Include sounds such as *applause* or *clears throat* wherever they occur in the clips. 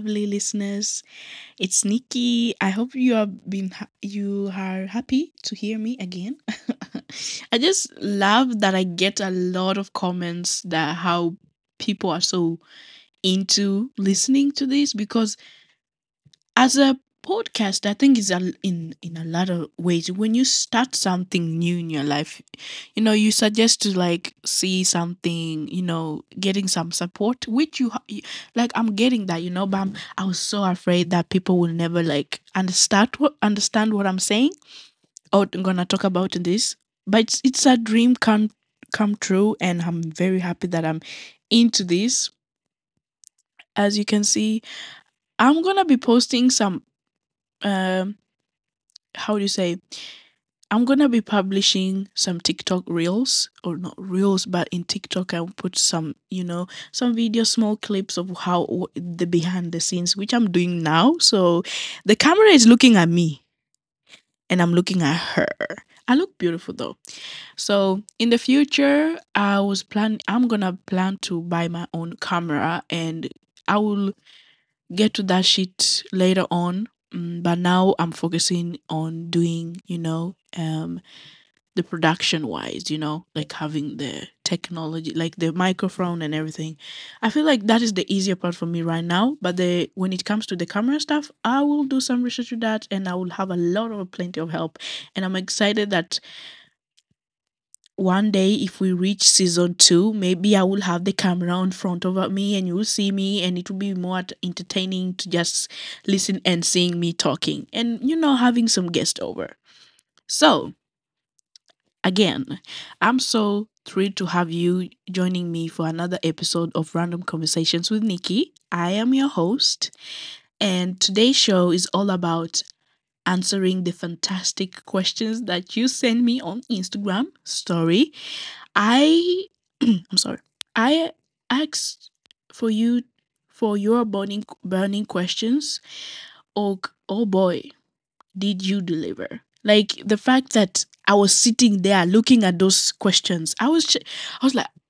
Lovely listeners. It's Nikki. I hope you have been ha- you are happy to hear me again. *laughs* I just love that I get a lot of comments that how people are so into listening to this because as a podcast i think is a, in in a lot of ways. When you start something new in your life you know you suggest to like see something you know getting some support which you like i'm getting that you know but I'm, i was so afraid that people will never like understand what understand what i'm saying or i'm gonna talk about this. But it's, it's a dream come come true and i'm very happy that i'm into this. As you can see i'm gonna be posting some um how do you say i'm gonna be publishing some tiktok reels or not reels but in tiktok i'll put some you know some video small clips of how the behind the scenes which i'm doing now so the camera is looking at me and i'm looking at her i look beautiful though so in the future i was plan i'm gonna plan to buy my own camera and i will get to that shit later on. Mm, but now I'm focusing on doing, you know, um, the production wise, you know, like having the technology, like the microphone and everything. I feel like that is the easier part for me right now. But the when it comes to the camera stuff, I will do some research with that, and I will have a lot of plenty of help. And I'm excited that one day if we reach season two maybe i will have the camera in front of me and you'll see me and it will be more entertaining to just listen and seeing me talking and you know having some guest over. So again i'm so thrilled to have you joining me for another episode of random conversations with nikki. I am your host and today's show is all about answering the fantastic questions that you send me on instagram story I *clears throat* I'm sorry. I asked for you for your burning burning questions. Oh oh boy, did you deliver? Like the fact that I was sitting there looking at those questions, I was I was like, "Ah,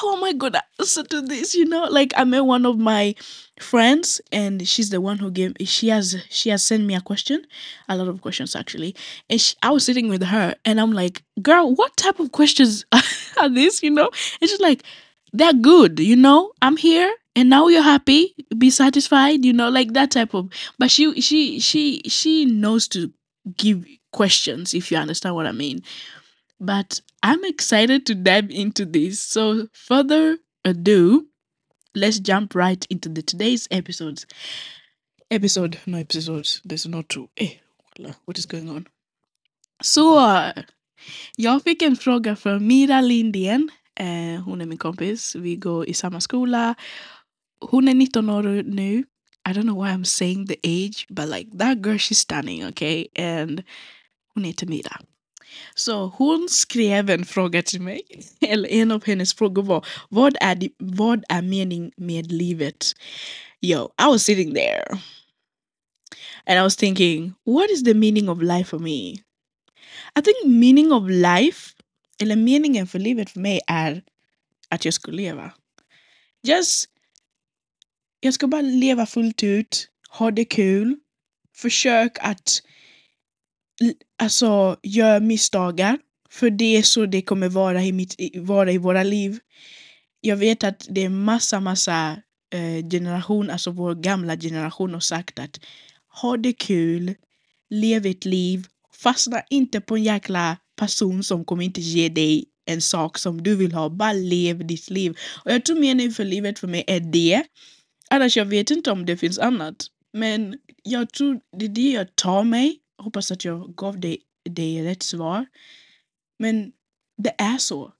how am I gonna answer to this? You know, like I met one of my friends, and she's the one who gave. She has she has sent me a question, a lot of questions actually, and she, I was sitting with her, and I'm like, girl, what type of questions *laughs* are these? You know, it's just like they're good. You know, I'm here. And now you're happy, be satisfied, you know, like that type of but she she she she knows to give questions if you understand what i mean but i'm excited to dive into this. So further ado let's jump right into the today's episodes. Episode no episodes there's no two. Eh walla, what is going on? Så jag fick en fråga från Mira Lindén eh, hon är min kompis vi går i samma skola hon är 19 år nu I don't know why I'm saying the age, but like that girl, she's stunning, okay? And hon Mira. Så hon skrev en fråga till mig, *laughs* eller en av hennes frågor var vad är, det, vad är mening med livet? Yo, I was sitting there and I was thinking, what is the meaning of life for me? I think meaning of life, eller meningen för livet för mig är att jag ska leva. Just, jag ska bara leva fullt ut, ha det kul, försök att alltså, gör misstagar. För det är så det kommer vara i, mitt, vara i våra liv. Jag vet att det är massa, massa eh, generation, alltså vår gamla generation har sagt att ha det kul, lev ett liv, fastna inte på en jäkla person som kommer inte ge dig en sak som du vill ha, bara lev ditt liv. Och jag tror meningen för livet för mig är det. Annars jag vet inte om det finns annat. Men jag tror det är det jag tar mig. Hoppas att jag gav dig, dig rätt svar. Men det är så.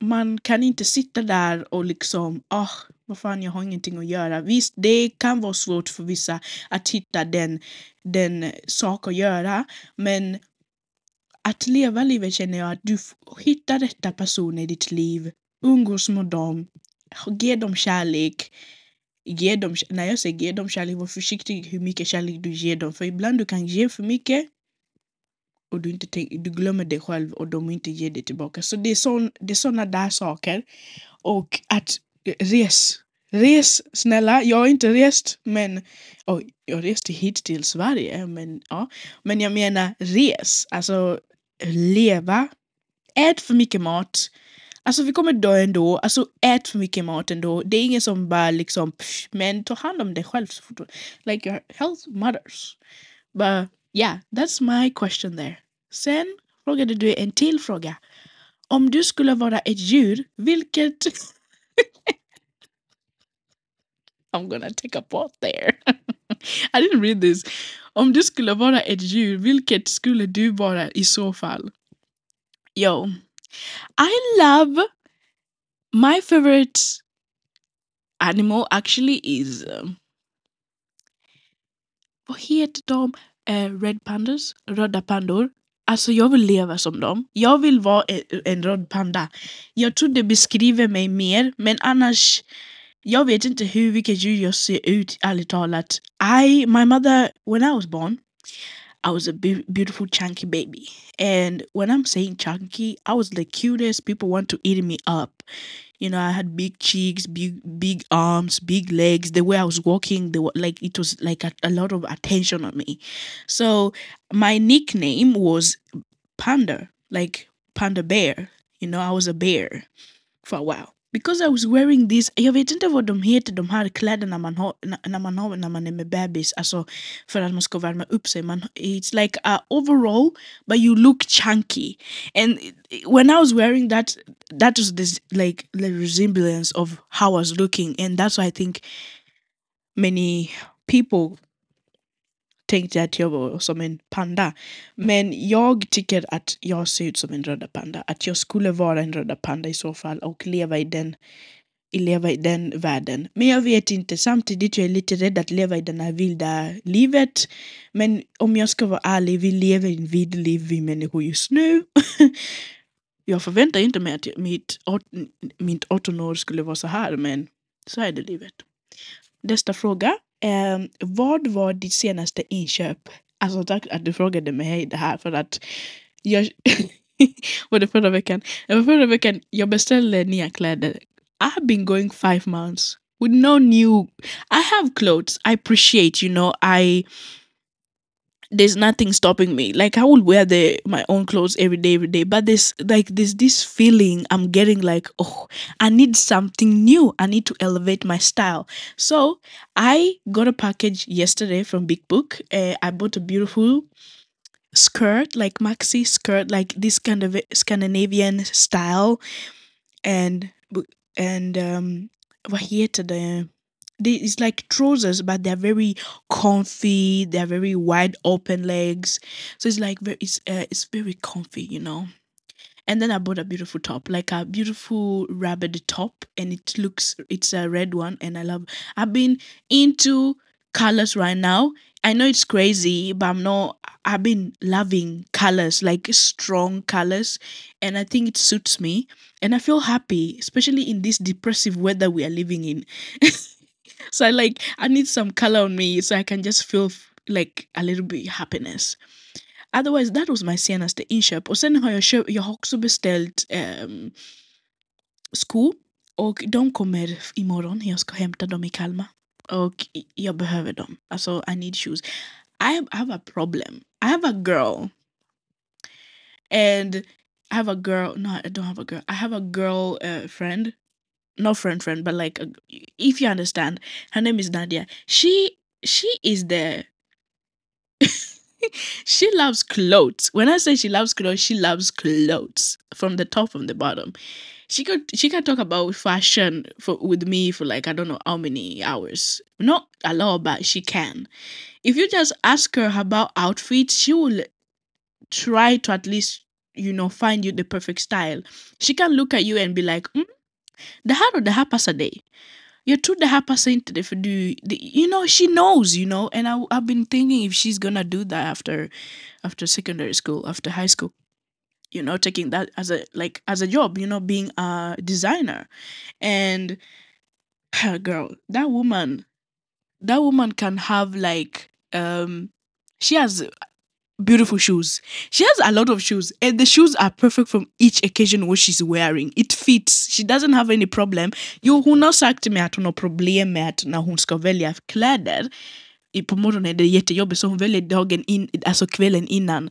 Man kan inte sitta där och liksom, ah, vad fan, jag har ingenting att göra. Visst, det kan vara svårt för vissa att hitta den, den sak att göra, men att leva livet känner jag att du hittar rätta personer i ditt liv, umgås med dem, ge dem kärlek, ge dem, när jag säger ge dem kärlek, var försiktig hur mycket kärlek du ger dem, för ibland du kan ge för mycket och du, inte tänk, du glömmer dig själv och de inte ger dig tillbaka. Så det är, sån, det är såna där saker. Och att res, res snälla. Jag har inte rest men oh, jag reste hit till Sverige men ja. Men jag menar res, alltså leva. Ät för mycket mat. Alltså vi kommer dö ändå, alltså ät för mycket mat ändå. Det är ingen som bara liksom pff, men ta hand om dig själv så fort Like your health matters. But yeah, that's my question there. Sen frågade du en till fråga. Om du skulle vara ett djur, vilket... *laughs* I'm gonna take a pause there. *laughs* I didn't read this. Om du skulle vara ett djur, vilket skulle du vara i så fall? Yo, I love my favorite animal actually is um, vad heter de? Eh, red pandas? Röda pandor. Alltså jag vill leva som dem. Jag vill vara en, en röd panda. Jag tror det beskriver mig mer men annars jag vet inte hur vilket djur jag ser ut ärligt talat. I, my mother, when I was born I was a be- beautiful chunky baby. And when I'm saying chunky, I was the cutest. People want to eat me up. You know, I had big cheeks, big big arms, big legs. The way I was walking, the wa- like it was like a, a lot of attention on me. So my nickname was Panda, like Panda Bear. You know, I was a bear for a while. Because I was wearing this, jag vet inte vad de heter, de här kläderna man har när man har när man är med bebis, alltså för att man ska värma upp sig. Man, it's like a overall, but you look chunky. And when I was wearing that, that was this like the resemblance of how I was looking, and that's why I think many people tänkte att jag var som en panda. Men jag tycker att jag ser ut som en röda panda. Att jag skulle vara en röda panda i så fall och leva i den, leva i den världen. Men jag vet inte, samtidigt jag är lite rädd att leva i det här vilda livet. Men om jag ska vara ärlig, vi lever i en vild liv vi människor just nu. *laughs* jag förväntar inte mig att mitt, mitt 18 år skulle vara så här, men så är det livet. Nästa fråga. Eh, vad var ditt senaste inköp? Alltså tack att du frågade mig det här för att jag... *laughs* var det förra veckan? Förra veckan jag beställde nya kläder. I have been going five months with no new... I have clothes. I appreciate, you know, I... There's nothing stopping me. Like I will wear the my own clothes every day, every day. But there's like there's this feeling I'm getting like, oh, I need something new. I need to elevate my style. So I got a package yesterday from Bik Bok. Uh, I bought a beautiful skirt, like maxi skirt, like this kind of Scandinavian style, and and um, vad heter det? They, it's like trousers, but they're very comfy. They're very wide open legs, so it's like very, it's uh, it's very comfy, you know. And then I bought a beautiful top, like a beautiful rabbit top, and it looks it's a red one, and I love. I've been into colors right now. I know it's crazy, but I'm not. I've been loving colors, like strong colors, and I think it suits me, and I feel happy, especially in this depressive weather we are living in. *laughs* *laughs* so I like I need some color on me so I can just feel like a little bit happiness. Otherwise, that was my senaste inköp. Och sen har jag, köpt, jag har också beställt um, skor. Och de kommer imorgon. Jag ska hämta dem i Kalmar. Och jag behöver dem. Alltså, I need shoes. I have, I have a problem. I have a girl. And I have a girl. No, I don't have a girl. I have a girl uh, friend. Not friend, friend, but like, if you understand, her name is Nadia. She she is the *laughs* she loves clothes. When I say she loves clothes, she loves clothes from the top from the bottom. She could she can talk about fashion for with me for like I don't know how many hours. Not a lot, but she can. If you just ask her about outfits, she will try to at least you know find you the perfect style. She can look at you and be like, mm, det här och the dig. Jag tror det här passar inte dig för du, det- you know, she knows, you know, and I, I've been thinking if she's gonna do that after, after secondary school, after high school, you know, taking that as a, like, as a job, you know, being a designer. And, *sighs* girl, that woman, that woman can have like, um, she has beautiful shoes. She has a lot of shoes, and the shoes are perfect from each occasion what she's wearing. It fits. She doesn't have any problem. Hon har sagt mig att hon har problem med att när hon ska välja kläder på morgonen är det jättejobbigt så hon väljer dagen in, alltså kvällen innan.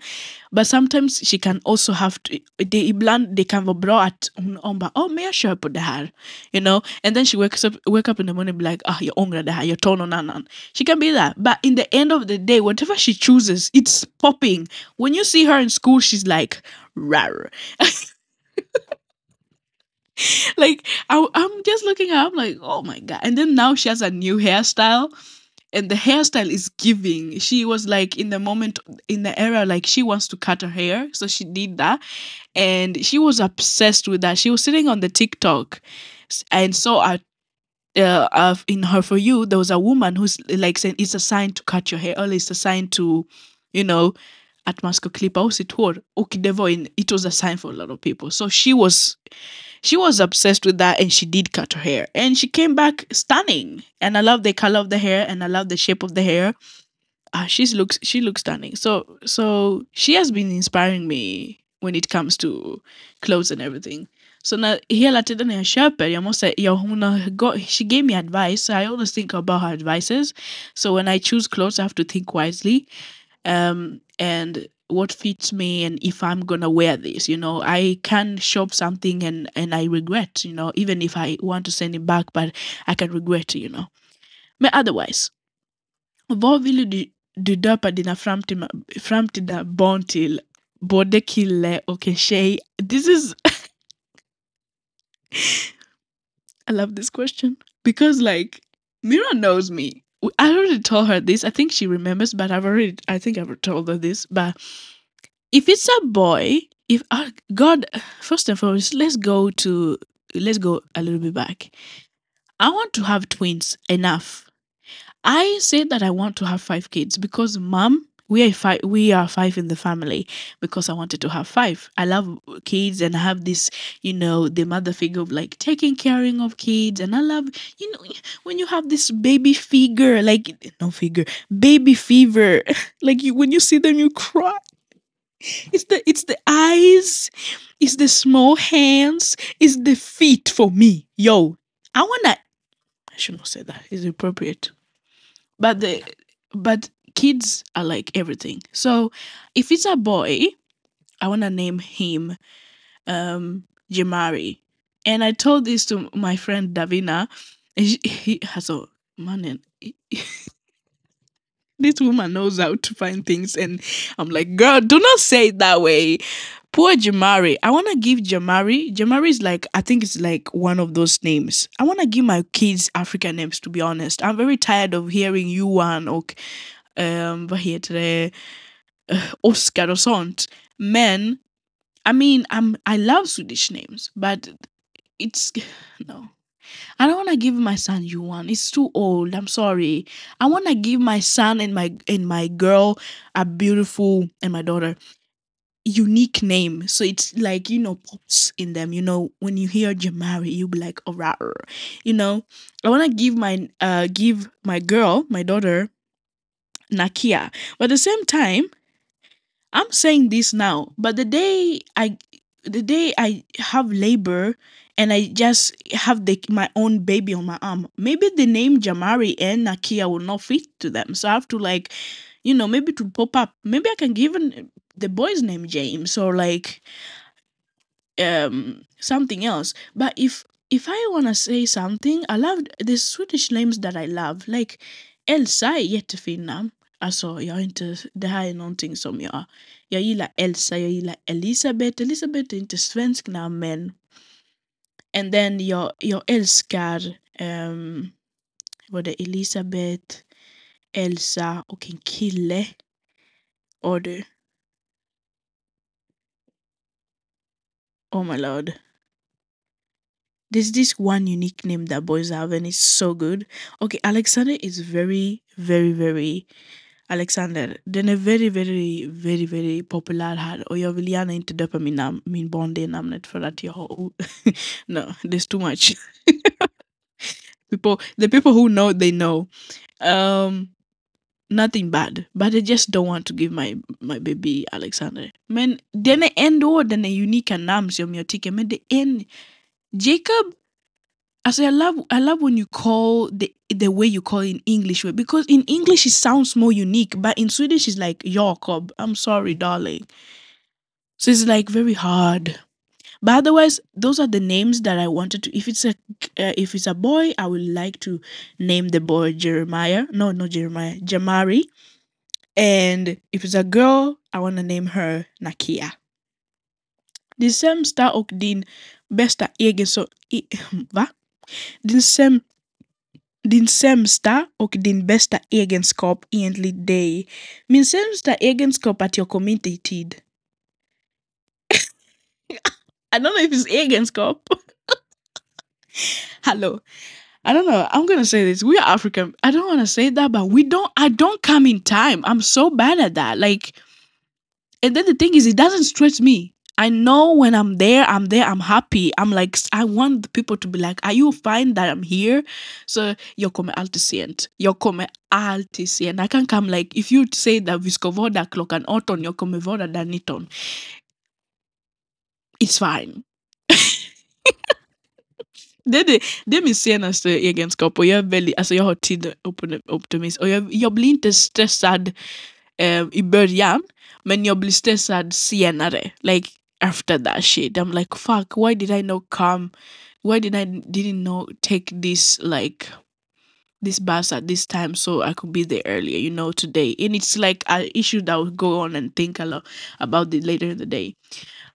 But sometimes she can also have to, det, ibland det kan vara bra att hon, hon bara oh men jag kör på det här. You know? And then she wakes up, wake up in the morning and be like ah jag ångrar det här, jag tar någon annan. She can be that. But in the end of the day, whatever she chooses, it's popping. When you see her in school, she's like rar. *laughs* like I, I'm just looking at her, I'm like, oh my god. And then now she has a new hairstyle. And the hairstyle is giving. She was like in the moment in the era, like she wants to cut her hair. So she did that. And she was obsessed with that. She was sitting on the TikTok and saw a uh, of in her for you there was a woman who's like saying it's a sign to cut your hair or it's a sign to you know att man ska klippa av sitt hår och det it was a sign for a lot of people so she was she was obsessed with that and she did cut her hair. And she came back stunning. And i love the color of the hair and i love the shape of the hair. Uh, she's looks she looks stunning. So so she has been inspiring me when it comes to clothes and everything. Så när hela tiden när jag köper, jag måste, she gave me advice, so I always think about her advices. So when I choose clothes, I have to think wisely, um, and what fits me, and if I'm gonna wear this. You know, I can shop something and and I regret. You know, even if I want to send it back, but I can regret. You know, but otherwise, vad vill du, du döpa dina framtida, framtida barn till? Både kille och en tjej. This is *laughs* I love this question because like Mira knows me. I already told her this. I think she remembers, but I've already I think I've told her this. But if it's a boy, if uh, God, first and foremost, let's go to let's go a little bit back. I want to have twins enough. I said that I want to have five kids because mom, we are five we are five in the family because I wanted to have five. I love kids and I have this, you know, the mother figure of like taking caring of kids and I love, you know, when you have this baby figure, like no figure, baby fever. *laughs* like you when you see them you cry. It's the it's the eyes, it's the small hands, it's the feet for me. Yo, I wanna I should not say that. It's appropriate. But the but kids are like everything. So if it's a boy, I wanna name him um Jamari. And I told this to my friend Davina. And she, he has a man and *laughs* this woman knows how to find things and I'm like, girl, do not say it that way. Poor Jamari. I want to give Jamari. Jamari is like, I think it's like one of those names. I want to give my kids African names, to be honest. I'm very tired of hearing Johan och um, vad heter det, uh, Oscar och sånt. Men, I mean, I'm, I love Swedish names, but it's, no. I don't want to give my son Johan. It's too old. I'm sorry. I want to give my son and my and my girl a beautiful and my daughter unique name. So it's like you know pops in them. You know when you hear Jamari, you be like oh rawr. You know I want to give my uh give my girl my daughter Nakia, but at the same time I'm saying this now. But the day I the day I have labor and I just have the my own baby on my arm, maybe the name Jamari and Nakia will not fit to them. So I have to like, you know, maybe to pop up. Maybe I can give an, the boy's name James or like um something else. But if if I wanna say something, I love the Swedish names that I love. Like Elsa är jättefin namn. Alltså jag är inte, det här är någonting som jag, jag gillar Elsa, jag gillar Elisabeth. Elisabeth är inte svensk namn men And then jag, jag älskar ehm, um, var det Elisabeth, Elsa och en kille. Och du. Oh my lord. There's this one unique name that boys have and it's so good. Okay, Alexander is very, very, very Alexander. Den är very, very, very, very populär här och jag vill gärna inte döpa min, nam- min barn det namnet för att jag har... *laughs* no, there's too much. *laughs* people, the people who know, they know. Um, nothing bad, but I just don't want to give my my baby Alexander. Men den är ändå den är unika namn som jag tycker, men det är en Jacob. Also, I love I love when you call the the way you call in English because in English it sounds more unique, but in Swedish it's like Jacob. I'm sorry, darling. So it's like very hard. But otherwise, those are the names that I wanted to. If it's a uh, if it's a boy, I would like to name the boy Jeremiah. No, not Jeremiah, Jamari. And if it's a girl, I want to name her Nakia. Din sämsta och din bästa egenskap... i- *laughs* Va? Din, säm, din sämsta och din bästa egenskap enligt dig. Min sämsta egenskap är att jag kommer inte i tid. *laughs* I don't know if it's egenskap. *laughs* Hello. I don't know. I'm gonna say this. We are African. I don't want to say that, but we don't. I don't come in time. I'm so bad at that. Like, and then the thing is, it doesn't stress me. I know when I'm there, I'm there. I'm happy. I'm like, I want the people to be like, "Are you fine that I'm here?" So kommer alltid sent. Jag kommer alltid. I can come like if you say that vi ska där klockan 18, jag kommer vara där 19. It's fine. Det är, det, det är min senaste egenskap och jag väldigt, alltså jag har tid optimist och jag, jag blir inte stressad eh, i början men jag blir stressad senare. Like after that shit. I'm like fuck why did I not come? Why did I didn't know take this like this bus at this time so I could be there earlier, you know, today. And it's like an issue that will go on and think a lot about it later in the day.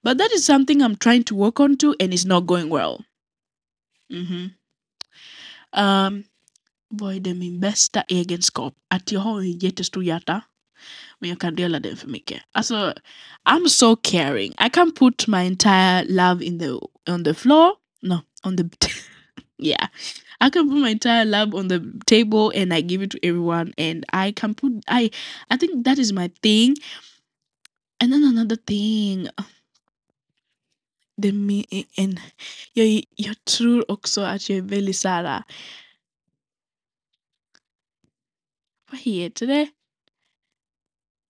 But that is something I'm trying to work on to and it's not going well. Mhm. Um, är det min bästa egenskap? Att jag har en jättestor hjärta. Men jag kan dela den för mycket. Alltså, I'm so caring. I can put my entire love in the on the floor. No, on the *laughs* yeah. I can put my entire love on the table and I give it to everyone and I can put I I think that is my thing. And then another thing. Det med en, jag, jag tror också att jag är väldigt såhär... Vad heter?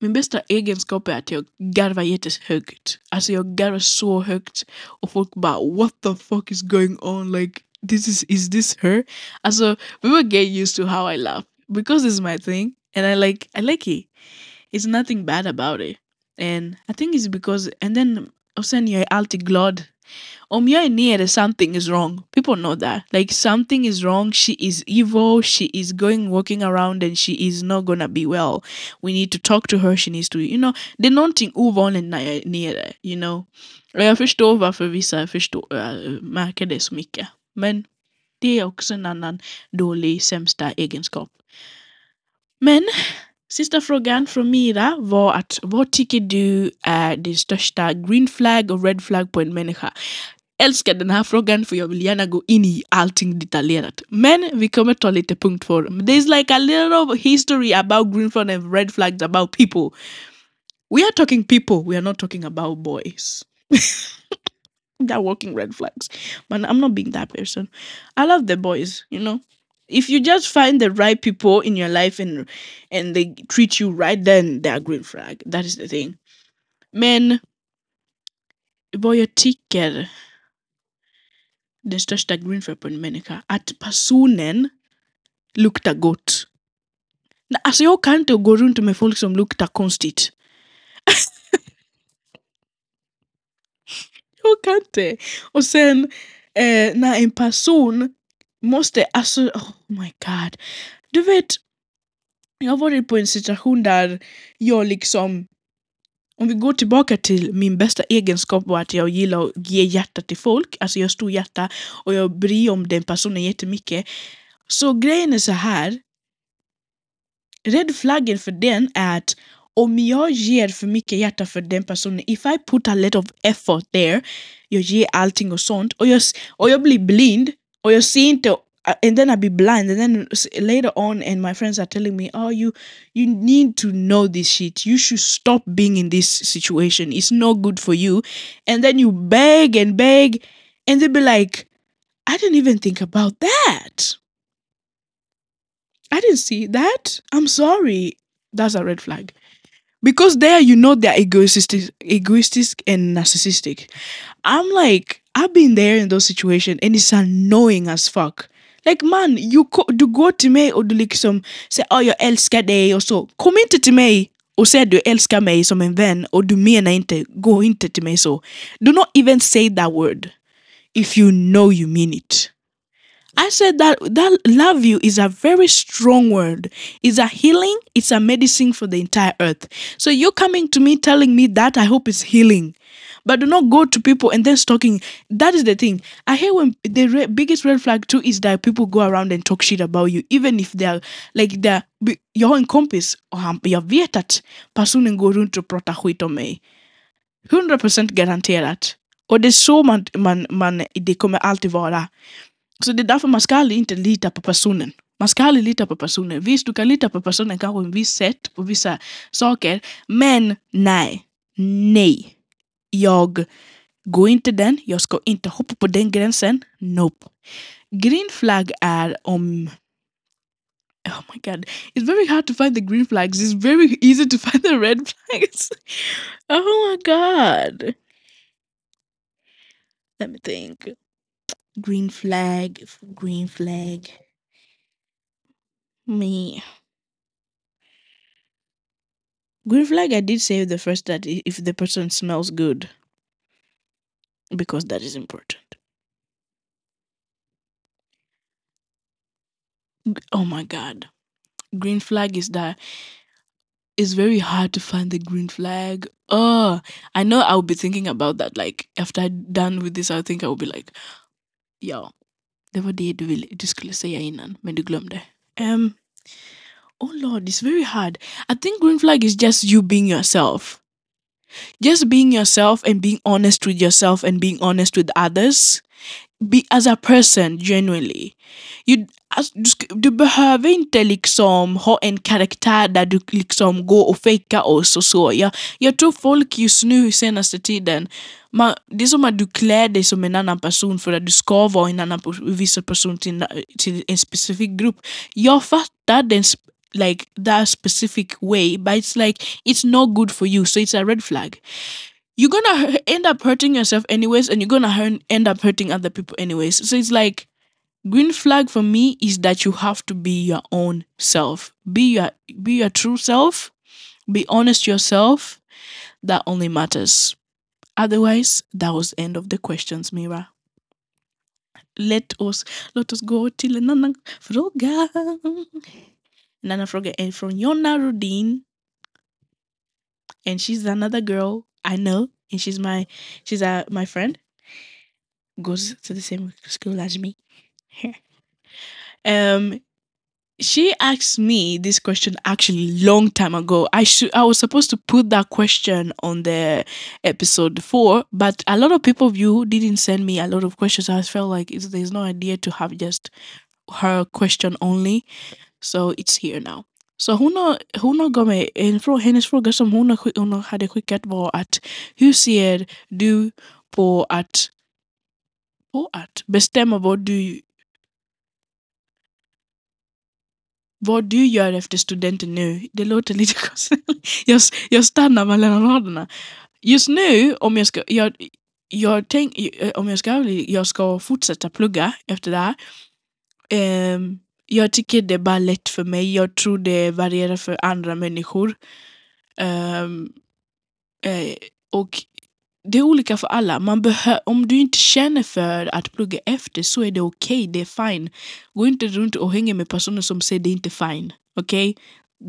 Min bästa egenskap är att jag garvar jättehögt. Alltså jag garvar så högt och folk bara what the fuck is going on? Like this is is this her? Alltså people get used to how I laugh because it's my thing and I like I like it. It's nothing bad about it. And I think it's because and then och sen jag är alltid glad. Om jag är something is wrong. People know that. Like something is wrong. She is evil. She is going walking around and she is not gonna be well. We need to talk to her. She needs to, you know. Det är någonting ovanligt när jag är you know. Jag förstår varför vissa förstår, äh, märker det så mycket. Men det är också en annan dålig, sämsta egenskap. Men Sista frågan från Mira var att vad tycker du uh, är det största green flag och red flag på en människa? Älskar den här frågan för jag vill gärna gå in i allting detaljerat. Men vi kommer ta lite punkt för There's like a little of history about green flag and red flags about people. We are talking people, we are not talking about boys. *laughs* They're walking red flags. But I'm not being that person. I love the boys, you know if you just find the right people in your life and and they treat you right then they're green flag. That is the thing. Men vad jag tycker den största green flag på en människa att personen luktar gott alltså jag kan inte gå runt med folk som luktar konstigt jag *laughs* kan inte och sen eh, när en person måste, alltså oh my god. Du vet, jag har varit på en situation där jag liksom om vi går tillbaka till min bästa egenskap var att jag gillar att ge hjärta till folk. Alltså jag har stor hjärta och jag bryr om den personen jättemycket. Så grejen är så här. Red flaggen för den är att om jag ger för mycket hjärta för den personen, if I put a lot of effort there, jag ger allting och sånt och jag, och jag blir blind och jag ser inte and then I'd be blind. And then later on and my friends are telling me oh you you need to know this shit. You should stop being in this situation. It's not good for you. And then you beg and beg and they'll be like I didn't even think about that. I didn't see that. I'm sorry. That's a red flag. Because there you know they're egoistic, egoistic and narcissistic. I'm like, I've been there in those situations and it's annoying as fuck. Like man, you ko- du går till mig och du liksom säger oh, jag älskar dig och så. Kom inte till mig och säg att du älskar mig som en vän och du menar inte, gå inte till mig. Do not even say that word if you know you mean it. I said that that love you is a very strong word. It's a healing, it's a medicine for the entire earth. So you're coming to me telling me that I hope it's healing. But do not go to people and then talking. That is the thing. I hear when the re- biggest red flag too is that people go around and talk shit about you, even if they're like they're har en kompis och han, jag vet att personen går runt och pratar skit om mig. 100% garanterat. Och det är så man, man, man, det kommer alltid vara. Så det är därför man ska aldrig inte lita på personen. Man ska aldrig lita på personen. Visst, du kan lita på personen kanske på ett visst sätt, på vissa saker. Men nej, nej. Jag går inte den, jag ska inte hoppa på den gränsen. Nope. Green flag är om... Oh my god. It's very hard to find the green flags. It's very easy to find the red flags. *laughs* oh my god. Let me think. Green flag, green flag. Me. Green flag, I did say the first that if the person smells good, because that is important. Oh my god. Green flag is that it's very hard to find the green flag. Oh, I know I'll be thinking about that. Like after I'm done with this, I think I will be like, ja, det var det du, ville, du skulle säga innan, men du glömde. Um, oh lord, it's very hard. I think green flag is just you being yourself. Just being yourself and being honest with yourself and being honest with others. Be as a person, genuinely. You, alltså, du, behöver inte liksom ha en karaktär där du liksom går och fejkar oss och så. Jag, jag tror folk just nu senaste tiden, man, det är som att du klär dig som en annan person för att du ska vara en annan viss person till, till en specifik grupp. Jag fattar den like that specific way, but it's like it's not good for you, so it's a red flag you're gonna end up hurting yourself anyways and you're gonna end up hurting other people anyways. So it's like green flag for me is that you have to be your own self. Be your be your true self. Be honest yourself. That only matters. Otherwise that was the end of the questions mira. Let us let us go till en annan fråga en eh, annan fråga är från Jonna Rodin and she's another girl I know, and she's my she's a my friend. Goes to the same school as me. *laughs* um, she asked me this question actually long time ago. I should I was supposed to put that question on the episode four, but a lot of people of you didn't send me a lot of questions. I felt like it's, there's no idea to have just her question only, so it's here now. Så hon har, hon har gav mig en fråga, hennes fråga som hon, har, hon hade skickat var att hur ser du på att, på att bestämma vad du vad du gör efter studenten nu? Det låter lite *laughs* konstigt. Jag, jag stannar mellan raderna. Just nu, om jag ska, jag, jag tänk, eh, om jag ska, jag ska fortsätta plugga efter det här. Um, jag tycker det är bara lätt för mig. Jag tror det varierar för andra människor. Um, eh, och det är olika för alla. Man behö- om du inte känner för att plugga efter så är det okej, det är fine. Gå inte runt och hänga med personer som säger det är inte fine. Okay?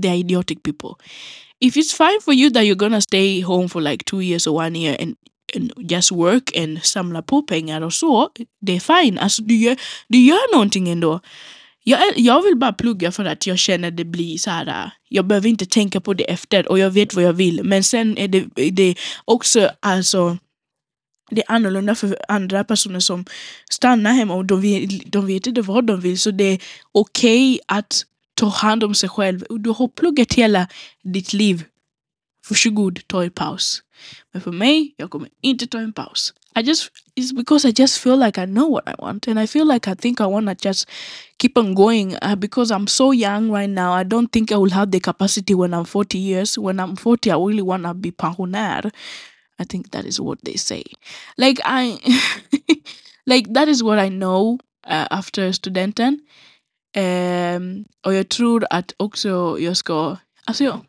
They are idiotic people. If it's fine for you that you're gonna stay home for like two years or one year and, and just work and samla på pengar och så, det är fine. Alltså du gör, du gör någonting ändå. Jag, jag vill bara plugga för att jag känner det blir så här. Äh, jag behöver inte tänka på det efter och jag vet vad jag vill. Men sen är det, det också alltså det är annorlunda för andra personer som stannar hemma och de vet, de vet inte vad de vill. Så det är okej att ta hand om sig själv. Du har pluggat hela ditt liv varsågod ta en paus. Men för me, jag kommer inte ta en paus. I just, it's because I just feel like I know what I want and I feel like I think I want to just keep on going uh, because I'm so young right now. I don't think I will have the capacity when I'm 40 years. When I'm 40, I really want to be pensionär. I think that is what they say. Like I, *laughs* like that is what I know uh, after studenten. Um, och jag tror att också jag ska, alltså jag,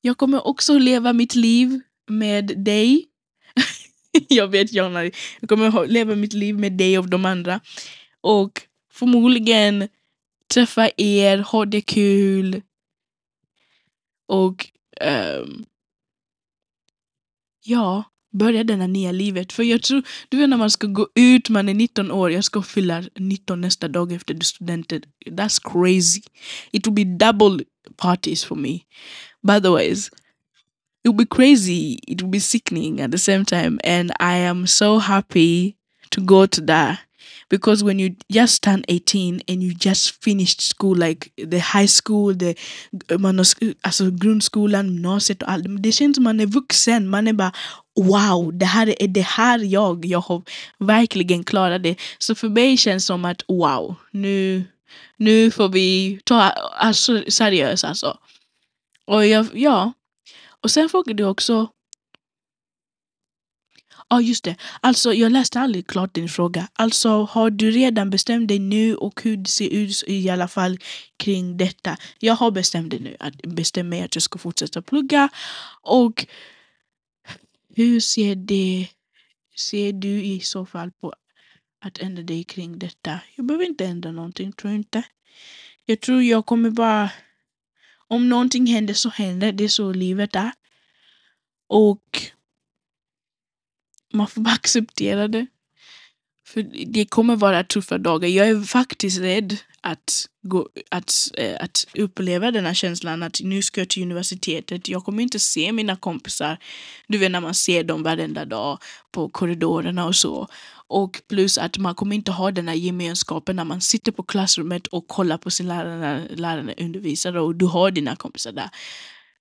jag kommer också leva mitt liv med dig. *laughs* jag vet Jonna, jag kommer leva mitt liv med dig och de andra. Och förmodligen träffa er, ha det kul. Och um, ja, börja denna nya livet. För jag tror, du vet när man ska gå ut, man är 19 år, jag ska fylla 19 nästa dag efter studenten. That's crazy. It will be double parties for me. But otherwise, it will be crazy. It will be sickening at the same time. And I am so happy to go to that. Because when you just turn 18 and you just finished school, like the high school, the man har, sk- alltså grundskolan, gymnasiet och allt. Det känns man är vuxen. Man är bara wow, det här är det här jag. Jag har verkligen klarat det. Så för mig känns som att wow, nu, nu får vi ta alltså, seriöst alltså. Och jag, ja. Och sen frågade du också Ja, just det. Alltså, jag läste aldrig klart din fråga. Alltså, har du redan bestämt dig nu och hur det ser ut i alla fall kring detta? Jag har bestämt dig nu, att bestämt mig att jag ska fortsätta plugga. Och hur ser det, ser du i så fall på att ändra dig kring detta? Jag behöver inte ändra någonting, tror jag inte. Jag tror jag kommer bara, om någonting händer så händer, det är så livet är. Och man får bara acceptera det. För det kommer vara tuffa dagar. Jag är faktiskt rädd att, gå, att, eh, att uppleva den här känslan att nu ska jag till universitetet. Jag kommer inte se mina kompisar. Du vet när man ser dem varenda dag på korridorerna och så. Och plus att man kommer inte ha den här gemenskapen när man sitter på klassrummet och kollar på sin lärare när läraren undervisar och du har dina kompisar där.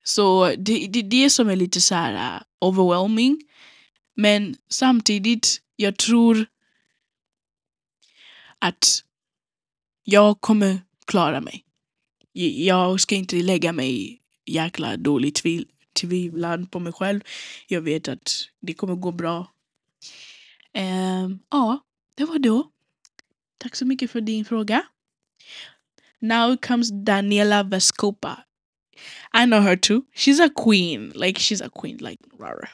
Så det, det är det som är lite så här uh, overwhelming. Men samtidigt, jag tror att jag kommer klara mig. Jag ska inte lägga mig jäkla dåligt tvivlan på mig själv. Jag vet att det kommer gå bra. Ehm, ja, det var då. Tack så mycket för din fråga. Now comes Daniela Vescopa. I know her too. She's a queen. Like she's a queen. Like rara.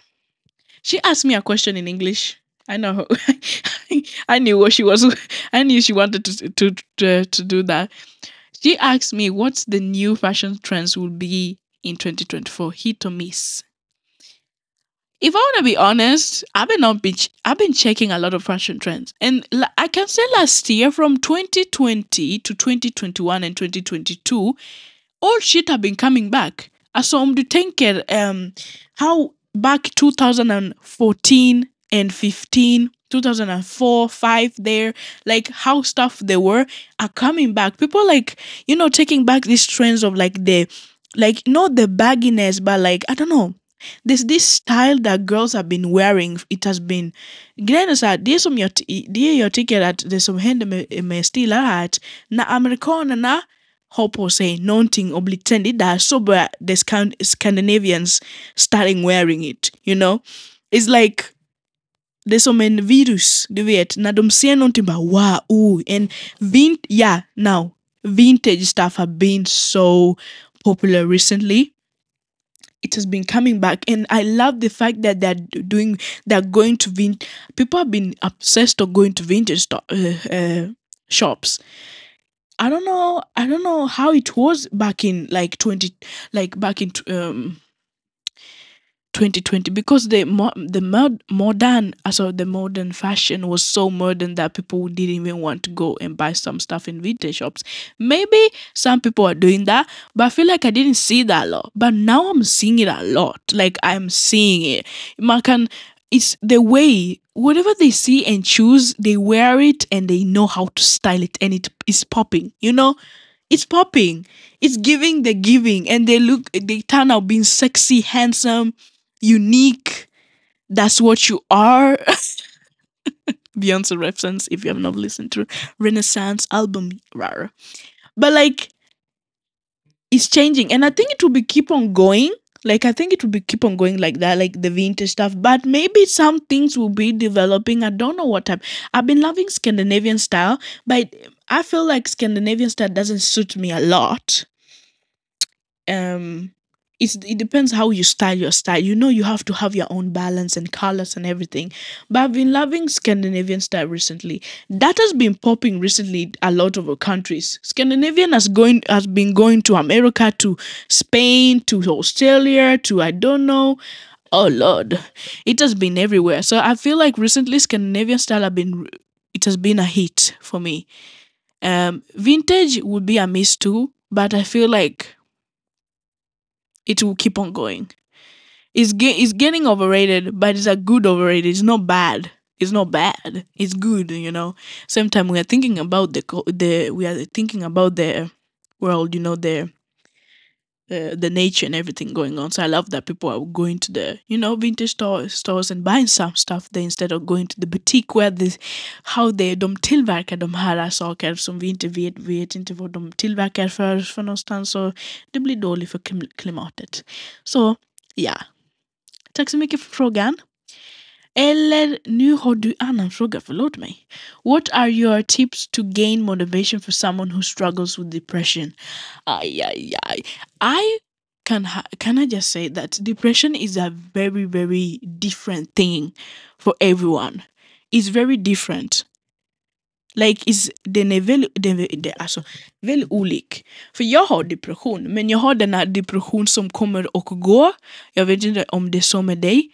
She asked me a question in English. I know her. *laughs* I knew what she was. I knew she wanted to to to, to do that. She asked me what's the new fashion trends will be in 2024. Hit or miss. If I want to be honest, I've been on beach. I've been checking a lot of fashion trends, and I can say last year, from 2020 to 2021 and 2022, all shit have been coming back. Alltså om du tänker um, how back 2014 and 15, 2004, 5 there, like how stuff they were are coming back. People like, you know, taking back these trends of like the, like not the bagginess, but like, I don't know. There's this style that girls have been wearing. It has been... Grejen är så här, det som jag, t- det jag tycker att det som händer eh, med, med stilar är att när amerikanerna har på sig någonting och blir the Scan- Scandinavians starting wearing it, you know? It's like det är som en virus, du vet, när de ser någonting bara wow, oh, and vint, yeah, now, vintage stuff have been so popular recently. It has been coming back, and I love the fact that they're doing, they're going to vin. People have been obsessed of going to vintage sto- uh, uh, shops. I don't know. I don't know how it was back in like twenty, like back in um, 2020 because the mo- the mod- modern uh, also the modern fashion was so modern that people didn't even want to go and buy some stuff in vintage shops. Maybe some people are doing that but i feel like i didn't see that a lot. But now i'm seeing it a lot. Like i'm seeing it. Man can it's the way whatever they see and choose they wear it and they know how to style it and it is popping you know? It's popping. It's giving the giving, and they look, they turn out being sexy, handsome, unique. That's what you are. *laughs* Beyonce reference if you have not listened to Renaissance album, rare. But like, it's changing, and I think it will be keep on going. Like I think it will be keep on going like that, like the vintage stuff. But maybe some things will be developing. I don't know what type. I've been loving Scandinavian style, but I feel like Scandinavian style doesn't suit me a lot. Um, it's it depends how you style your style. You know, you have to have your own balance and colors and everything. But I've been loving Scandinavian style recently. That has been popping recently a lot of countries. Scandinavian has going has been going to America, to Spain, to Australia, to I don't know. Oh Lord, it has been everywhere. So I feel like recently Scandinavian style have been it has been a hit for me. Um, vintage would be a miss too, but I feel like it will keep on going. It's it's getting overrated, but it's a good overrated. It's not bad. It's not bad. It's good, you know. Same time we are thinking about the co- the we are thinking about the world, you know, the uh, the nature and everything going on. So I love that people are going to the you know vintage store, stores and buying some stuff there instead of going to the boutique where this how they de tillverkar de här saker som vi inte vet, vet inte vad de tillverkar för, för någonstans och det blir dåligt för klim- klimatet. Så ja, tack så mycket för frågan. Eller nu har du annan fråga, förlåt mig. What are your tips to gain motivation for someone who struggles with depression? I can ha- can I just say that depression is a very very different thing for everyone. It's very different. Like is den är väldigt, den, är alltså, väldigt olik. För jag har depression, men jag har den här depression som kommer och går. Jag vet inte om det är så med dig.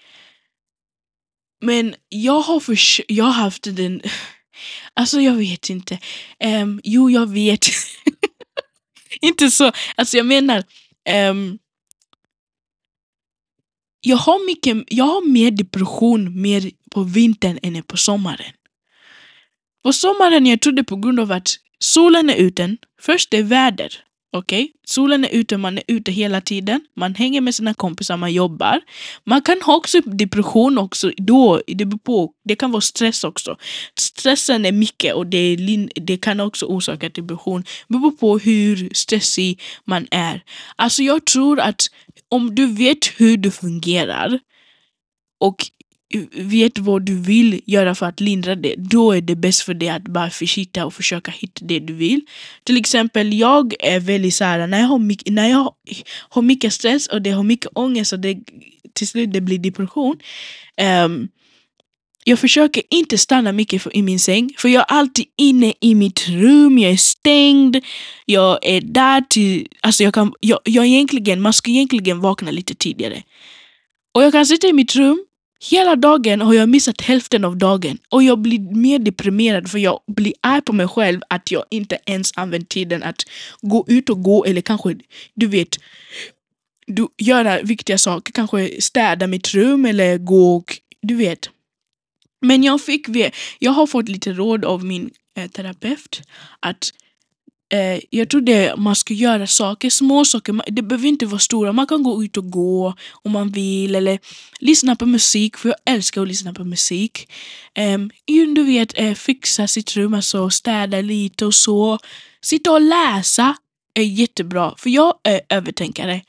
Men jag har, förs- jag har haft den... Alltså jag vet inte. Um, jo, jag vet. *laughs* inte så. Alltså jag menar... Um, jag, har mycket, jag har mer depression mer på vintern än på sommaren. På sommaren jag tror det är på grund av att solen är ute. Först det är väder. Okej? Solen är ute, man är ute hela tiden. Man hänger med sina kompisar, man jobbar. Man kan ha också depression också då. Det beror på. Det kan vara stress också. Stressen är mycket och det, det kan också orsaka depression. Det beror på hur stressig man är. Alltså jag tror att om du vet hur du fungerar och vet vad du vill göra för att lindra det, då är det bäst för dig att bara försitta och försöka hitta det du vill. Till exempel, jag är väldigt såhär, när jag har mycket, när jag har mycket stress och det har mycket ångest och det till slut det blir depression. Um, jag försöker inte stanna mycket för, i min säng, för jag är alltid inne i mitt rum, jag är stängd, jag är där till, alltså jag kan, jag, jag egentligen, man ska egentligen vakna lite tidigare. Och jag kan sitta i mitt rum hela dagen har jag missat hälften av dagen och jag blir mer deprimerad för jag blir arg på mig själv att jag inte ens använt tiden att gå ut och gå eller kanske, du vet, du, göra viktiga saker, kanske städa mitt rum eller gå och, du vet. Men jag fick, jag har fått lite råd av min eh, terapeut att eh, jag tror det man ska göra saker, små saker, man- det behöver inte vara stora. Man kan gå ut och gå om man vill eller lyssna på musik, för jag älskar att lyssna på musik. Eh, du vet, eh, fixa sitt rum, alltså städa lite och så. Sitta och läsa är jättebra, för jag är övertänkare.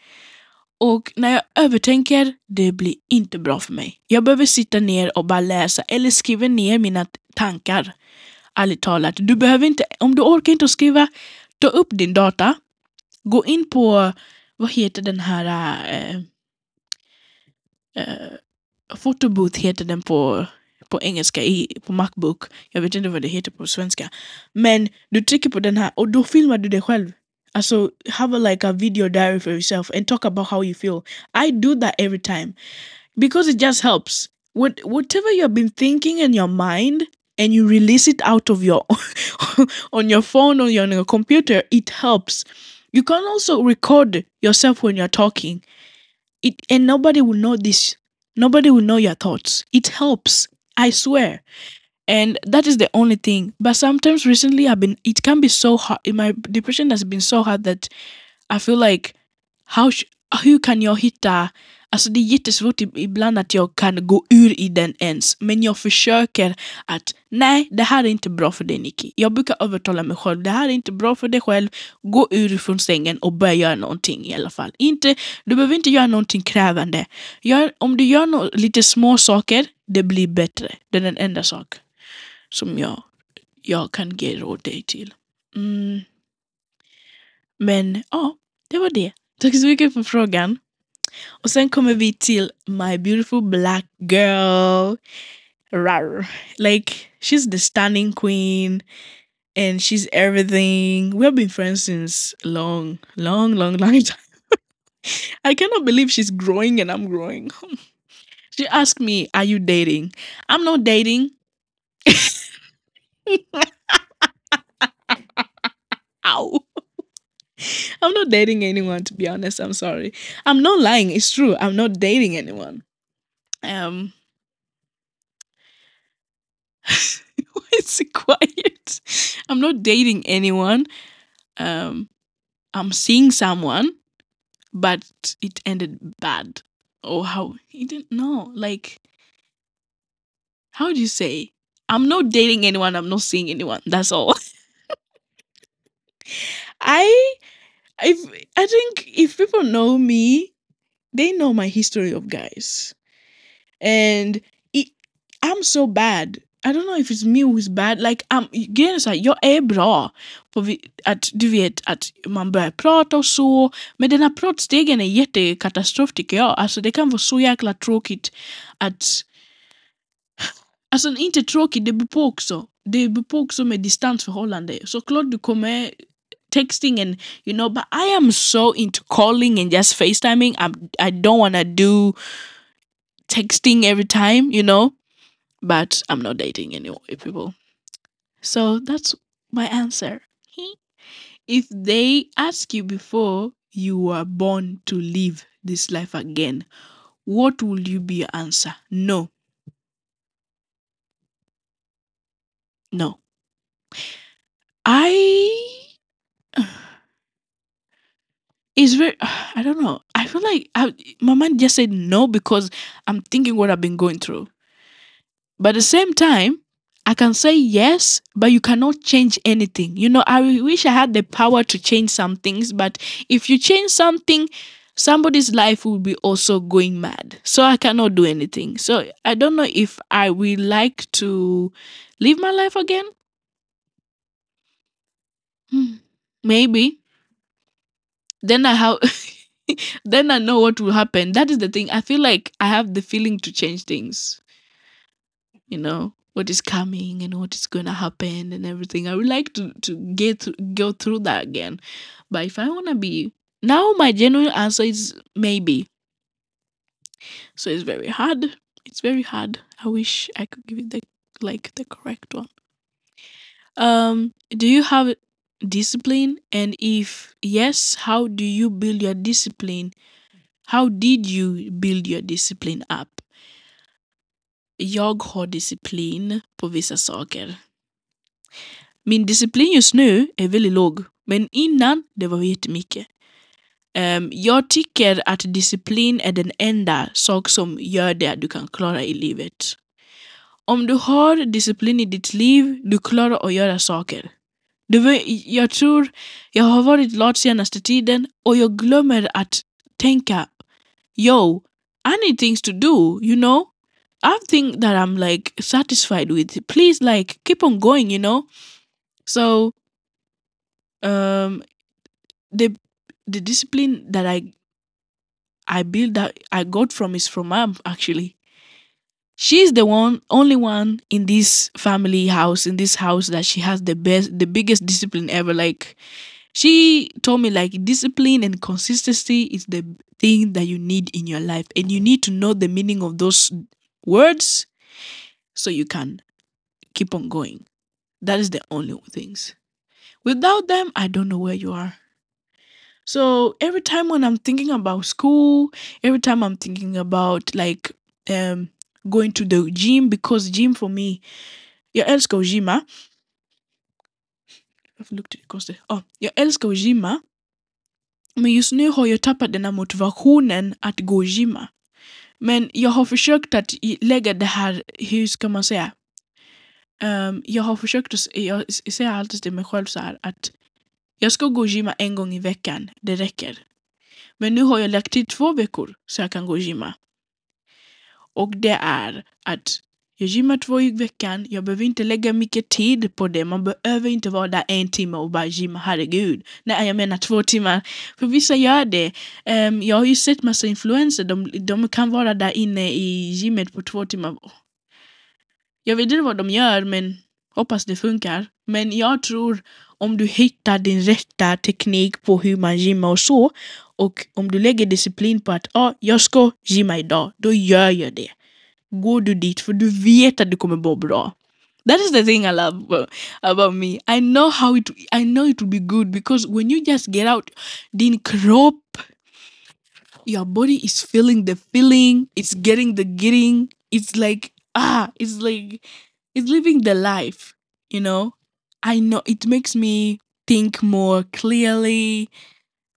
Och när jag övertänker, det blir inte bra för mig. Jag behöver sitta ner och bara läsa eller skriva ner mina tankar. Ärligt talat. Du behöver inte, om du orkar inte skriva, ta upp din data. Gå in på, vad heter den här, eh, eh, photobooth heter den på, på engelska, i, på Macbook. Jag vet inte vad det heter på svenska. Men du trycker på den här och då filmar du dig själv. Alltså, have a, like a video diary for yourself and talk about how you feel. I do that every time because it just helps. What, whatever you have been thinking in your mind and you release it out of your *laughs* on your phone or on your computer, it helps. You can also record yourself when you're talking. It and nobody will know this. Nobody will know your thoughts. It helps. I swear. and that is the only thing but sometimes recently i've been it can be so hard my depression has been so hard that i feel like how sh- hur kan jag hitta Alltså det är jättesvårt ibland att jag kan gå ur i den ens. Men jag försöker att nej, det här är inte bra för dig Nicky. Jag brukar övertala mig själv. Det här är inte bra för dig själv. Gå ur från sängen och börja göra någonting i alla fall. Inte, du behöver inte göra någonting krävande. Gör, om du gör no, lite små saker, det blir bättre. Det är den enda sak som jag, jag kan ge råd dig till. Mm. Men ja, det var det. Tack så mycket för frågan. Och sen kommer vi till my beautiful black girl. Rar. Like, she's the stunning queen and she's everything. We have been friends since long, long, long, *laughs* long time. I cannot believe she's growing and I'm growing. *laughs* She asked me, Are you dating? I'm not dating. *laughs* Ow. *laughs* I'm not dating anyone to be honest. I'm sorry. I'm not lying. It's true. I'm not dating anyone. Um *laughs* why is it quiet? *laughs* I'm not dating anyone. Um I'm seeing someone, but it ended bad. Or how he didn't know. Like how do you say? I'm not dating anyone, I'm not seeing anyone. That's all. I if I think if people know me, they know my history of guys. And it, I'm so bad. I don't know if it's me who's bad. Like, så här, jag är bra på vi- att du vet att man börjar prata och så. Men den här pratstegen är jättekatastrof tycker jag. Alltså det kan vara så jäkla tråkigt att Alltså inte tråkigt, det beror på också. Det beror på också med distansförhållande. Såklart du kommer texting and you know, but I am so into calling and just FaceTiming. I'm I don't wanna do texting every time, you know. But I'm not dating any people. So that's my answer. *laughs* If they ask you before you were born to live this life again, what will you be your answer? No. No. I it's very *sighs* I don't know. I feel like I, my mind just said no because I'm thinking what I've been going through. But at the same time, I can say yes, but you cannot change anything. You know, I wish I had the power to change some things, but if you change something, somebody's life will be also going mad. So I cannot do anything. So I don't know if I will like to live my life again. Hmm, Maybe. Then I have *laughs* then I know what will happen. That is the thing. I feel like I have the feeling to change things. You know, what is coming and what is going to happen and everything. I would like to to get through, go through that again. But if I want to be now my genuine answer is maybe. So it's very hard. It's very hard. I wish I could give it the like the correct one. Um do you have discipline and if yes, how do you build your discipline? How did you build your discipline up? Jag har disciplin på vissa saker. Min disciplin just nu är väldigt låg, men innan det var jättemycket. Um, jag tycker att disciplin är den enda sak som gör det att du kan klara i livet. Om du har disciplin i ditt liv, du klarar att göra saker. Du, vet, jag tror jag har varit lat senaste tiden och jag glömmer att tänka yo, I need things to do, you know? I think that I'm like satisfied with. Please like keep on going, you know? So um the the discipline that I I built that I got from is from mom actually. She's the one only one in this family house, in this house that she has the best the biggest discipline ever. Like she told me like discipline and consistency is the thing that you need in your life. And you need to know the meaning of those words so you can keep on going. That is the only things. Without them i don't know where you are. So every time when i'm thinking about school every time i'm thinking about like um going to the gym because gym for me Jag älskar att gymma. Varför luktar det konstigt? Ja, jag älskar att gymma. Men just nu har jag tappat den här motivationen att gå och gymma. Men jag har försökt att lägga det här, hur ska man säga? Ah. Um, jag har försökt att, jag säger alltid till mig själv så här att jag ska gå och gymma en gång i veckan, det räcker. Men nu har jag lagt till två veckor så jag kan gå och gymma. Och det är att jag gymmar två i veckan, jag behöver inte lägga mycket tid på det. Man behöver inte vara där en timme och bara gymma, herregud. Nej, jag menar två timmar. För vissa gör det. Um, jag har ju sett massa influenser, de, de kan vara där inne i gymmet på två timmar. Jag vet inte vad de gör, men hoppas det funkar. Men jag tror om du hittar din rätta teknik på hur man gymmar och så och om du lägger disciplin på att ah, jag ska gymma idag, då gör jag det. Går du dit för du vet att du kommer må bra. That is the thing I love about, me. I know how it I know it will be good because when you just get out, din kropp, your body is feeling the feeling, it's getting the getting, it's like ah, it's like it's living the life, you know. I know it makes me think more clearly.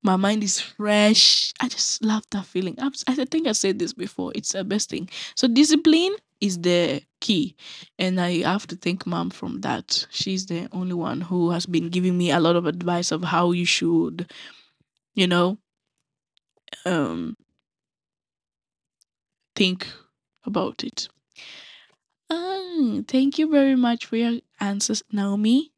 My mind is fresh. I just love that feeling. I'm, I think I said this before. It's the best thing. So discipline is the key, and I have to thank mom from that. She's the only one who has been giving me a lot of advice of how you should, you know, um, think about it. Ah, thank you very much for your answers, Naomi.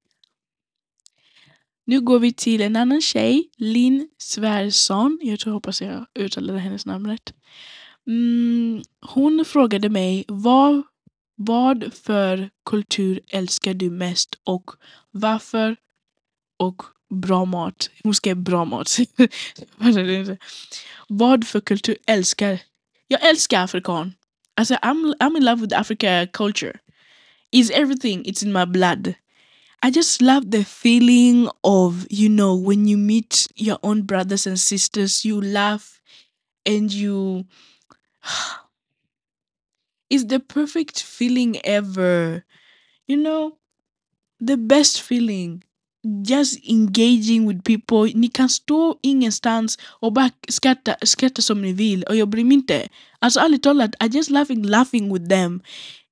Nu går vi till en annan tjej, Linn Svärsson. Jag tror hoppas jag uttalade hennes namn rätt. Mm, hon frågade mig vad, vad för kultur älskar du mest och varför och bra mat. Hon skrev bra mat. Vad *laughs* vad för kultur älskar Jag älskar afrikan. Alltså I'm, I'm in love with Africa culture. It's everything. It's in my blood. I just love the feeling of, you know, when you meet your own brothers and sisters, you laugh and you. *sighs* It's the perfect feeling ever. You know, the best feeling. Just engaging with people. Ni kan stå ingenstans och bara skratta, skratta som ni vill och jag mig inte. Alltså ärligt talat, I just laughing, laughing with them.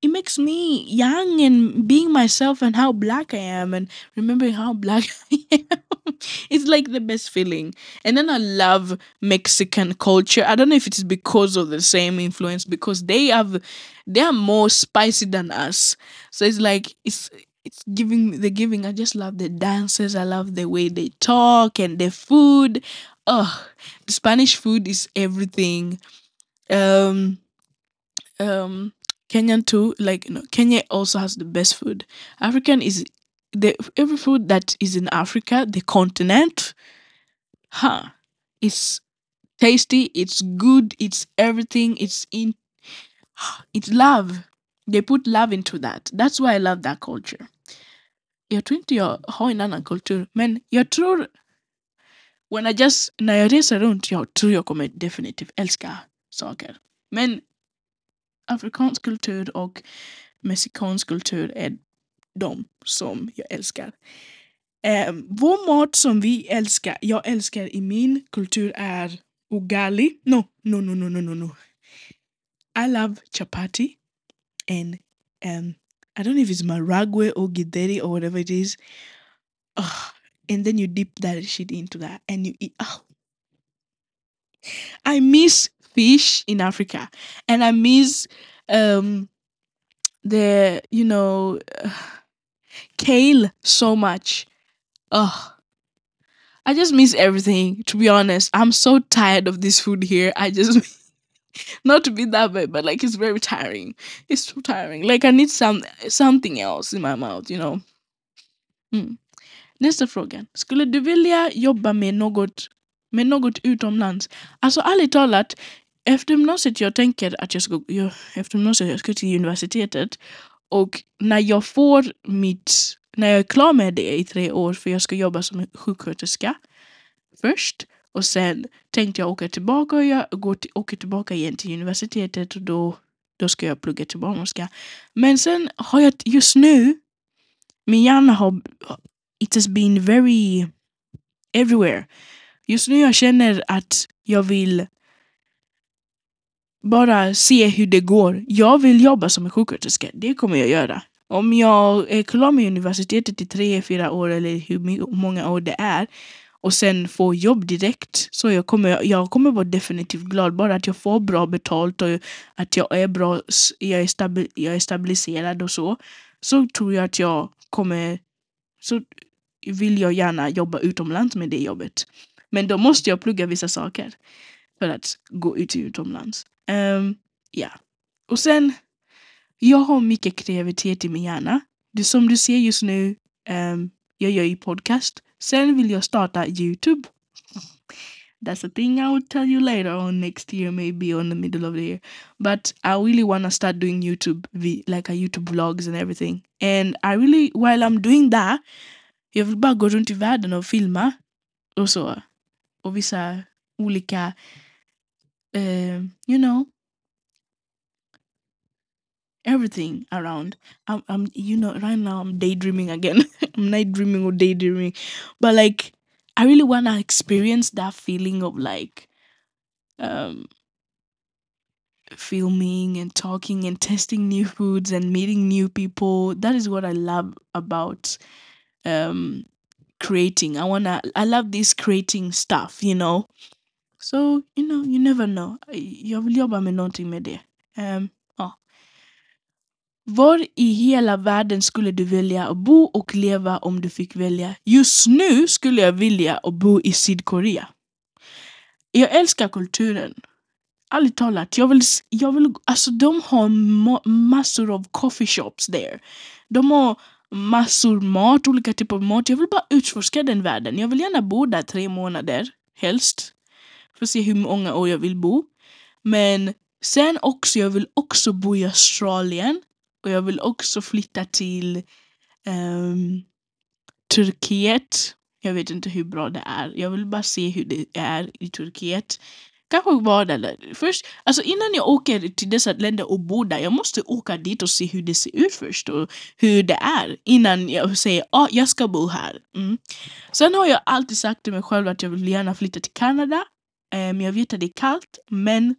It makes me young and being myself and how black I am and remembering how black *laughs* I am. It's like the best feeling. And then I love Mexican culture. I don't know if it is because of the same influence because they have they are more spicy than us. So it's like it's it's giving the giving. I just love the dances. I love the way they talk and the food. Oh, the Spanish food is everything. Um, um, Kenyan too. Like you know, Kenya also has the best food. African is the every food that is in Africa, the continent. Huh? It's tasty. It's good. It's everything. It's in. *sighs* It's love. They put love into that. That's why I love that culture. Inte jag har en annan kultur, men jag tror when I just, jag reser runt, jag tror jag kommer definitivt älska saker. Men afrikansk kultur och mexikansk kultur är de som jag älskar. Eh, vår mat som vi älskar, jag älskar i min kultur är ugali. No, no, no, no, no, no, no. I love chapati and um, I don't know if it's maharagwe or githeri or whatever it is. Ugh. and then you dip that shit into that and you eat. Oh. I miss fish in Africa and I miss um, the, you know, uh, *sighs* kale so much. Oh, I just miss everything, to be honest. I'm so tired of this food here. I just. *laughs* Not to be that bad, but like it's very tiring. It's too tiring. Like I need some something else in my mouth, you know. Mm. Nästa fråga. Skulle du vilja jobba med något, med något utomlands? Alltså ärligt talat, efter gymnasiet jag tänker att jag ska, jag, efter gymnasiet jag ska till universitetet och när jag får mitt, när jag är klar med det i tre år för jag ska jobba som sjuksköterska först och sen tänkte jag åka tillbaka och jag går till, åker tillbaka igen till universitetet och då då ska jag plugga till barnmorska. Men sen har jag just nu, min hjärna har, it has been very everywhere. Just nu jag känner att jag vill bara se hur det går. Jag vill jobba som en sjuksköterska, det kommer jag göra. Om jag är klar med universitetet i tre, fyra år eller hur många år det är och sen får jobb direkt så jag kommer, jag kommer vara definitivt glad. Bara att jag får bra betalt och att jag är bra, jag är, stabil, jag är stabiliserad och så. Så tror jag att jag kommer, så vill jag gärna jobba utomlands med det jobbet. Men då måste jag plugga vissa saker för att gå ut utomlands. Um, ja. Och sen, jag har mycket kreativitet i min hjärna. Det som du ser just nu, um, jag gör ju podcast. Sen vill jag starta Youtube. That's a thing I will tell you later on next year, maybe on the middle of the year. But I really want to start doing YouTube, like a YouTube vlogs and everything. And I really, while I'm doing that, jag vill bara gå runt i världen och filma och så. Och vissa olika, uh, you know, everything around. I'm, I'm, you know, right now I'm daydreaming again. *laughs* I'm night dreaming or daydreaming, but like, I really want to experience that feeling of like, um, filming and talking and testing new foods and meeting new people. That is what I love about um creating. I wanna I love this creating stuff, you know. So, you know, you never know. Jag vill jobba med någonting med det. Um, ja. Var i hela världen skulle du välja att bo och leva om du fick välja? Just nu skulle jag vilja att bo i Sydkorea. Jag älskar kulturen. Ärligt talat, jag vill, jag vill, alltså de har massor av coffee shops där. De har massor mat, olika typer av mat. Jag vill bara utforska den världen. Jag vill gärna bo där tre månader, helst. För att se hur många år jag vill bo. Men sen också, jag vill också bo i Australien. Och jag vill också flytta till um, Turkiet. Jag vet inte hur bra det är. Jag vill bara se hur det är i Turkiet. Kanske vara där. Först, alltså innan jag åker till dessa länder och bor där, jag måste åka dit och se hur det ser ut först och hur det är innan jag säger att ah, jag ska bo här. Mm. Sen har jag alltid sagt till mig själv att jag vill gärna flytta till Kanada. Um, jag vet att det är kallt, men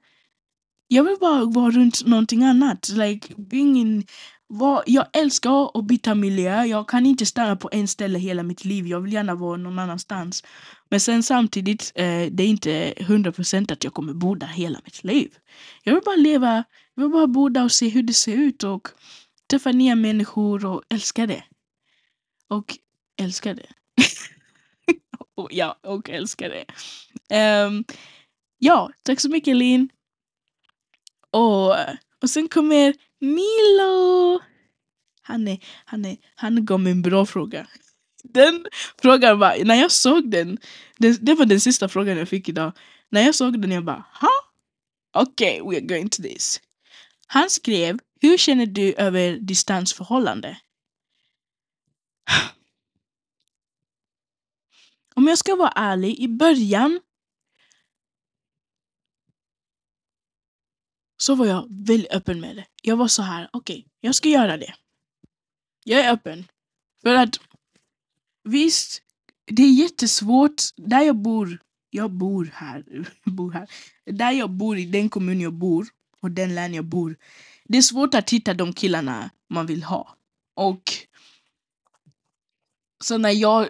jag vill bara vara runt någonting annat. Like being in, var, jag älskar att byta miljö. Jag kan inte stanna på en ställe hela mitt liv. Jag vill gärna vara någon annanstans. Men sen samtidigt, eh, det är inte hundra procent att jag kommer bo där hela mitt liv. Jag vill bara leva, jag vill bara bo där och se hur det ser ut och träffa nya människor och älska det. Och älska det. *laughs* ja, och älska det. Um, ja, tack så mycket Linn. Och, och sen kommer Milo. Han, är, han, är, han gav mig en bra fråga. Den frågan var, när jag såg den, det, det var den sista frågan jag fick idag. När jag såg den jag bara, ha? Okej, okay, we are going to this. Han skrev, hur känner du över distansförhållande? *sighs* Om jag ska vara ärlig, i början så var jag väldigt öppen med det. Jag var så här, okej, okay, jag ska göra det. Jag är öppen. För att visst, det är jättesvårt. Där jag bor, jag bor här, *laughs* bor här. Där jag bor, i den kommun jag bor och den län jag bor. Det är svårt att hitta de killarna man vill ha. Och så när jag,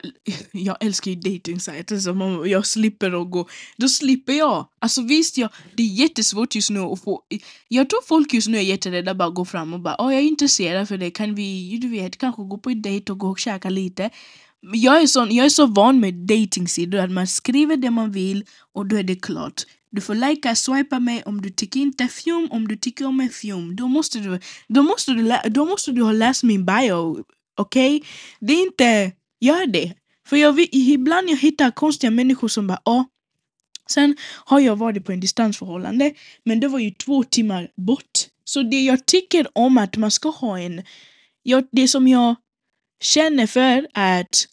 jag älskar ju dejtingsajter så jag slipper att gå, då slipper jag. Alltså visst, jag, det är jättesvårt just nu att få, jag tror folk just nu är jätterädda bara att gå fram och bara åh jag är intresserad för det, kan vi, du vet, kanske gå på en dejt och gå och käka lite. Jag är, sån, jag är så van med dejtingsidor att man skriver det man vill och då är det klart. Du får likea, swipa mig om du tycker inte fjum, om du tycker om en fjum. Då måste du, då måste du, då måste du ha läst min bio. Okej? Okay? Det är inte Gör det. För jag, ibland jag hittar konstiga människor som bara ah. Sen har jag varit på en distansförhållande men det var ju två timmar bort. Så det jag tycker om att man ska ha en... Jag, det som jag känner för är att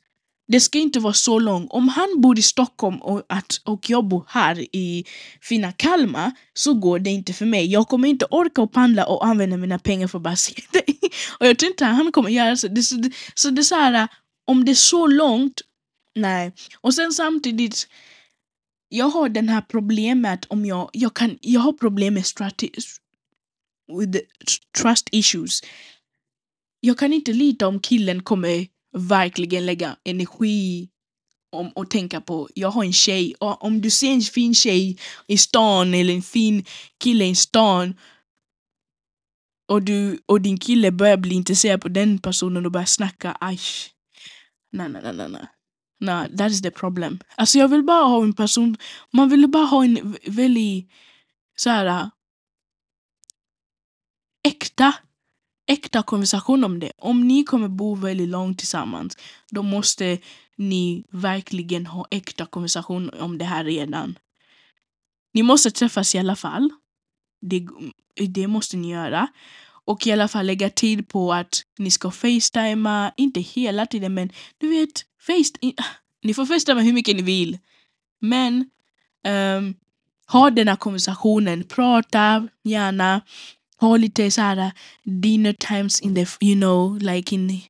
det ska inte vara så långt. Om han bor i Stockholm och, att, och jag bor här i fina Kalmar så går det inte för mig. Jag kommer inte orka och pendla och använda mina pengar för att bara se dig. *laughs* Och jag tror inte han kommer göra så. Det, så, det, så det är så här, om det är så långt, nej. Och sen samtidigt, jag har den här problemet om jag, jag kan, jag har problem med strate, with trust issues. Jag kan inte lita om killen kommer verkligen lägga energi om och tänka på, jag har en tjej, och om du ser en fin tjej i stan eller en fin kille i stan och, du, och din kille börjar bli intresserad på den personen och börjar snacka, aj. Nej, nej, nej, nej. Nej, that is the problem. Alltså jag vill bara ha en person, man vill bara ha en väldigt så här äh, äkta äkta konversation om det. Om ni kommer bo väldigt långt tillsammans, då måste ni verkligen ha äkta konversation om det här redan. Ni måste träffas i alla fall. Det, det måste ni göra. Och i alla fall lägga tid på att ni ska facetima, inte hela tiden men du vet, face, ni får facetima hur mycket ni vill. Men um, ha den här konversationen, prata gärna ha lite så dinner times in the, you know, like in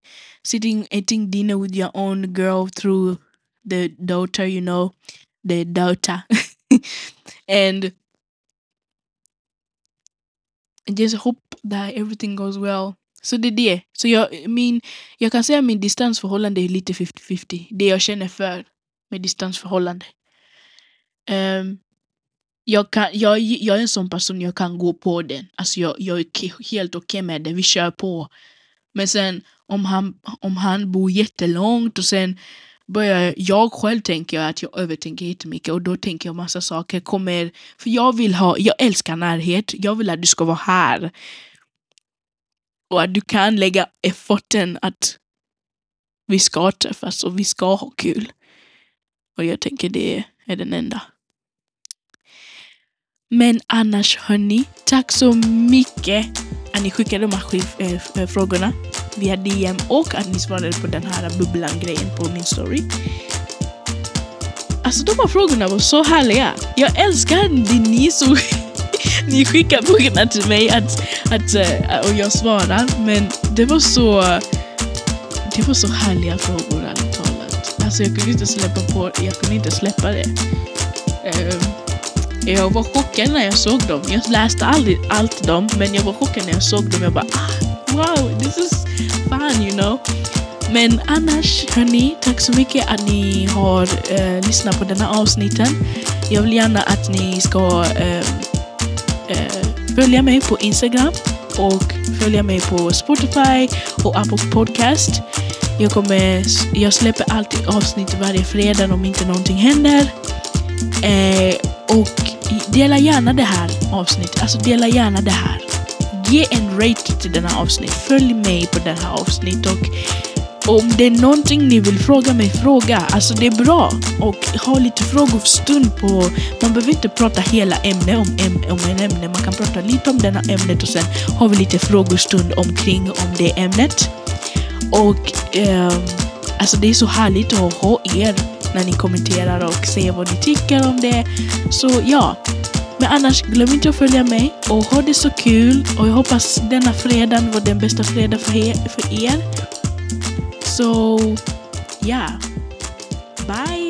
sitting eating dinner with your own girl through the daughter, you know, the daughter. *laughs* and just hope that everything goes well. Så det är det. Så jag, min, jag kan säga att min distansförhållande är lite 50-50. Det jag känner för med distansförhållande. Um, jag, kan, jag, jag är en sån person, jag kan gå på den. Alltså jag, jag är helt okej med det, vi kör på. Men sen om han, om han bor jättelångt och sen börjar jag själv tänka att jag övertänker jättemycket och då tänker jag massa saker kommer, för jag vill ha, jag älskar närhet, jag vill att du ska vara här. Och att du kan lägga efforten att vi ska träffas och vi ska ha kul. Och jag tänker det är den enda. Men annars hörni, tack så mycket att ni skickade de här eh, eh, frågorna via DM och att ni svarade på den här bubblan-grejen på min story. Alltså de här frågorna var så härliga. Jag älskar det ni så *laughs* ni skickar frågorna till mig att, att, eh, och jag svarar. Men det var så det var så härliga frågor ärligt talat. Alltså jag kunde inte släppa på, jag kunde inte släppa det. Eh, jag var chockad när jag såg dem. Jag läste aldrig allt dem, men jag var chockad när jag såg dem. Jag bara ah, wow, this is fun you know. Men annars, hörni, tack så mycket att ni har uh, lyssnat på denna avsnitten. Jag vill gärna att ni ska uh, uh, följa mig på Instagram och följa mig på Spotify och Apple Podcast. Jag, kommer, jag släpper alltid avsnitt varje fredag om inte någonting händer. Eh, och dela gärna det här avsnittet. Alltså dela gärna det här. Ge en rate till denna avsnitt. Följ mig på det här avsnittet. Och om det är någonting ni vill fråga mig, fråga. Alltså det är bra. Och ha lite frågestund på... Man behöver inte prata hela ämnet om, om en ämne. Man kan prata lite om denna ämnet och sen har vi lite frågestund omkring om det ämnet. Och eh, alltså det är så härligt att ha er när ni kommenterar och säger vad ni tycker om det. Så ja, men annars glöm inte att följa mig och ha det så kul och jag hoppas denna fredagen var den bästa fredag för er. För er. Så ja, bye!